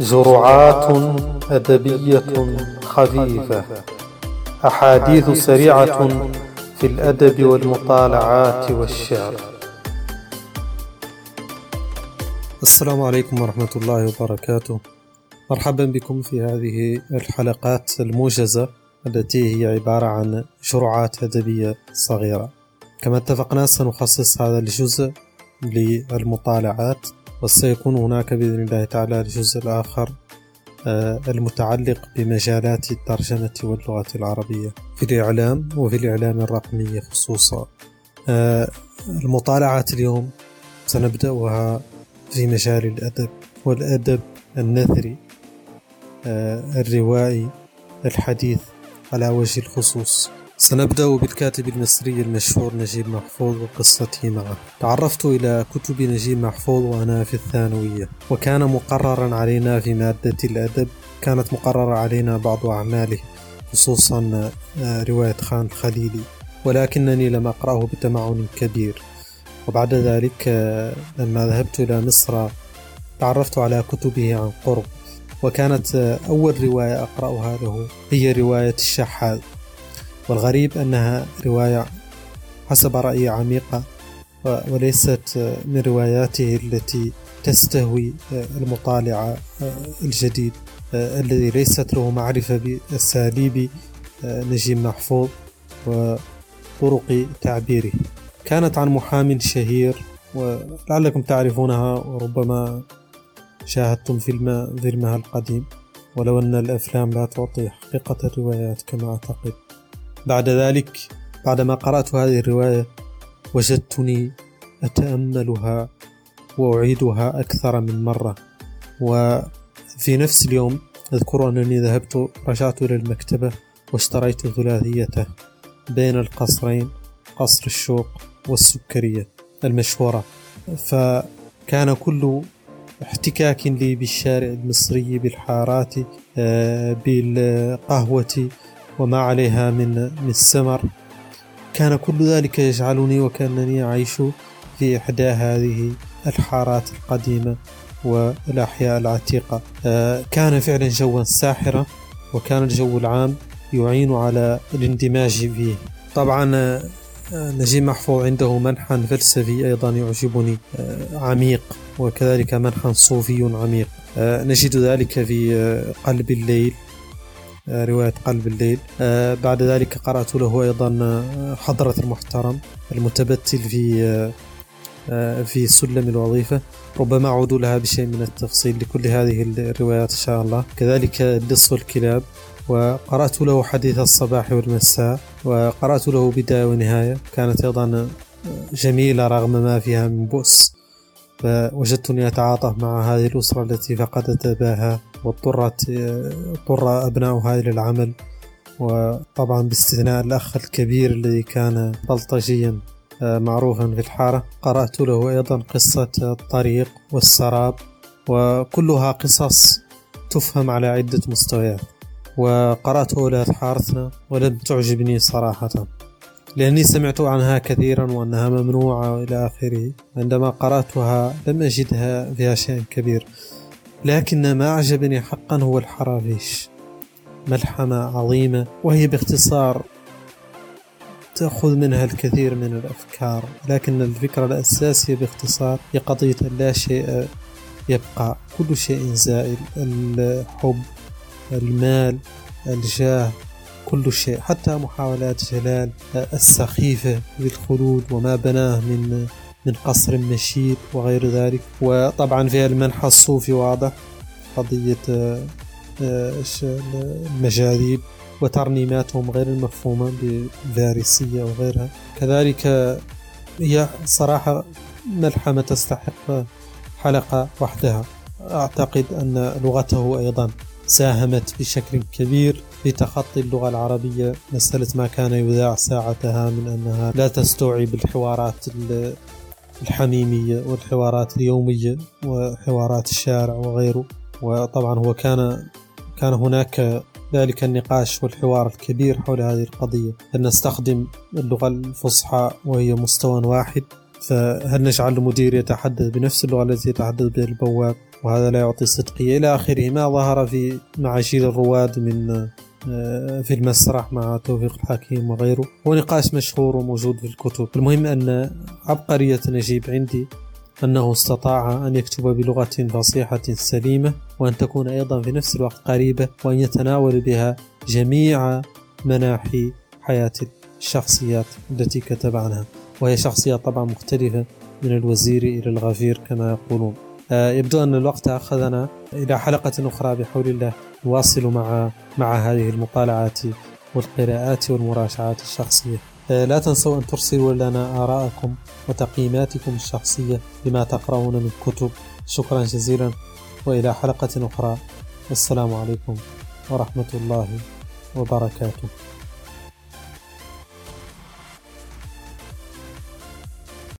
جرعات أدبية خفيفة. أحاديث سريعة في الأدب والمطالعات والشعر. السلام عليكم ورحمة الله وبركاته. مرحبا بكم في هذه الحلقات الموجزة التي هي عبارة عن جرعات أدبية صغيرة. كما اتفقنا سنخصص هذا الجزء للمطالعات. وسيكون هناك بإذن الله تعالى الجزء الآخر آه، المتعلق بمجالات الترجمة واللغة العربية. في الإعلام وفي الإعلام الرقمي خصوصا. آه، المطالعات اليوم سنبدأها في مجال الأدب والأدب النثري آه، الروائي الحديث على وجه الخصوص. سنبدأ بالكاتب المصري المشهور نجيب محفوظ وقصته معه. تعرفت إلى كتب نجيب محفوظ وأنا في الثانوية وكان مقررا علينا في مادة الأدب. كانت مقررة علينا بعض أعماله خصوصا آه، رواية خان الخليلي ولكنني لم أقرأه بتمعن كبير. وبعد ذلك آه، لما ذهبت إلى مصر تعرفت على كتبه عن قرب. وكانت آه، أول رواية أقرأها له هي رواية الشحاذ والغريب أنها رواية حسب رأيي عميقة وليست من رواياته التي تستهوي المطالع الجديد الذي ليست له معرفة بأساليب نجيب محفوظ وطرق تعبيره. كانت عن محام شهير ولعلكم تعرفونها وربما شاهدتم فيلم فيلمها القديم. ولو أن الأفلام لا تعطي حقيقة الروايات كما أعتقد. بعد ذلك بعدما قرأت هذه الرواية وجدتني أتأملها وأعيدها أكثر من مرة. وفي نفس اليوم أذكر أنني ذهبت رجعت إلى المكتبة واشتريت ثلاثيته بين القصرين قصر الشوق والسكرية المشهورة. فكان كل احتكاك لي بالشارع المصري بالحارات آه، بالقهوة وما عليها من من السمر. كان كل ذلك يجعلني وكأنني أعيش في إحدى هذه الحارات القديمة والأحياء العتيقة. آه، كان فعلا جوا ساحرا وكان الجو العام يعين على الاندماج فيه. طبعا آه، نجيب محفوظ عنده منحى فلسفي أيضا يعجبني آه، عميق وكذلك منحى صوفي عميق. نجد ذلك في قلب الليل. رواية قلب الليل. آه، بعد ذلك قرأت له أيضا آه، حضرة المحترم المتبتل في في سلم الوظيفة. ربما أعود لها بشيء من التفصيل لكل هذه الروايات إن شاء الله. كذلك اللص والكلاب وقرأت له حديث الصباح والمساء. وقرأت له بداية ونهاية. كانت أيضا جميلة رغم ما فيها من بؤس. فوجدتني أتعاطف مع هذه الأسرة التي فقدت أباها واضطرت اضطر أبناؤها إلى العمل. وطبعا باستثناء الأخ الكبير الذي كان بلطجيا آه، معروفا في الحارة قرأت له أيضا قصة الطريق والسراب. وكلها قصص تفهم على عدة مستويات. وقرأت أولاد حارتنا ولم تعجبني صراحة. لأني سمعت عنها كثيرا وأنها ممنوعة وإلى آخره. عندما قرأتها لم أجدها فيها شيء كبير لكن ما أعجبني حقا هو الحرافيش. ملحمة عظيمة وهي باختصار تأخذ منها الكثير من الأفكار لكن الفكرة الأساسية باختصار هي قضية لا شيء يبقى كل شيء زائل الحب المال الجاه. كل شيء حتى محاولات جلال السخيفة بالخلود وما بناه من من قصر مشيد وغير ذلك. وطبعا في المنحى الصوفي واضح قضية آه، المجاذيب وترنيماتهم غير المفهومة بالفارسية وغيرها كذلك هي صراحة ملحمة تستحق حلقة وحدها. أعتقد أن لغته أيضا ساهمت بشكل كبير في تخطي اللغة العربية مسألة ما كان يذاع ساعتها من أنها لا تستوعب الحوارات الحميمية والحوارات اليومية وحوارات الشارع وغيره. وطبعا هو كان كان هناك ذلك النقاش والحوار الكبير حول هذه القضية. هل نستخدم اللغة الفصحى وهي مستوى واحد؟ فهل نجعل المدير يتحدث بنفس اللغة التي يتحدث بها البواب وهذا لا يعطي صدقية إلى آخره ما ظهر في معاشير الرواد من آه، في المسرح مع توفيق الحكيم وغيره. هو نقاش مشهور وموجود في الكتب. المهم أن عبقرية نجيب عندي أنه استطاع أن يكتب بلغة فصيحة سليمة وأن تكون أيضا في نفس الوقت قريبة وأن يتناول بها جميع مناحي حياة الشخصيات التي كتب عنها. وهي شخصية طبعا مختلفة من الوزير إلى الغفير كما يقولون. يبدو أن الوقت أخذنا إلى حلقة أخرى بحول الله نواصل مع مع هذه المطالعات والقراءات والمراجعات الشخصية. آه، لا تنسوا أن ترسلوا لنا آراءكم وتقييماتكم الشخصية لما تقرؤون من كتب. شكرا جزيلا وإلى حلقة أخرى. والسلام عليكم ورحمة الله وبركاته.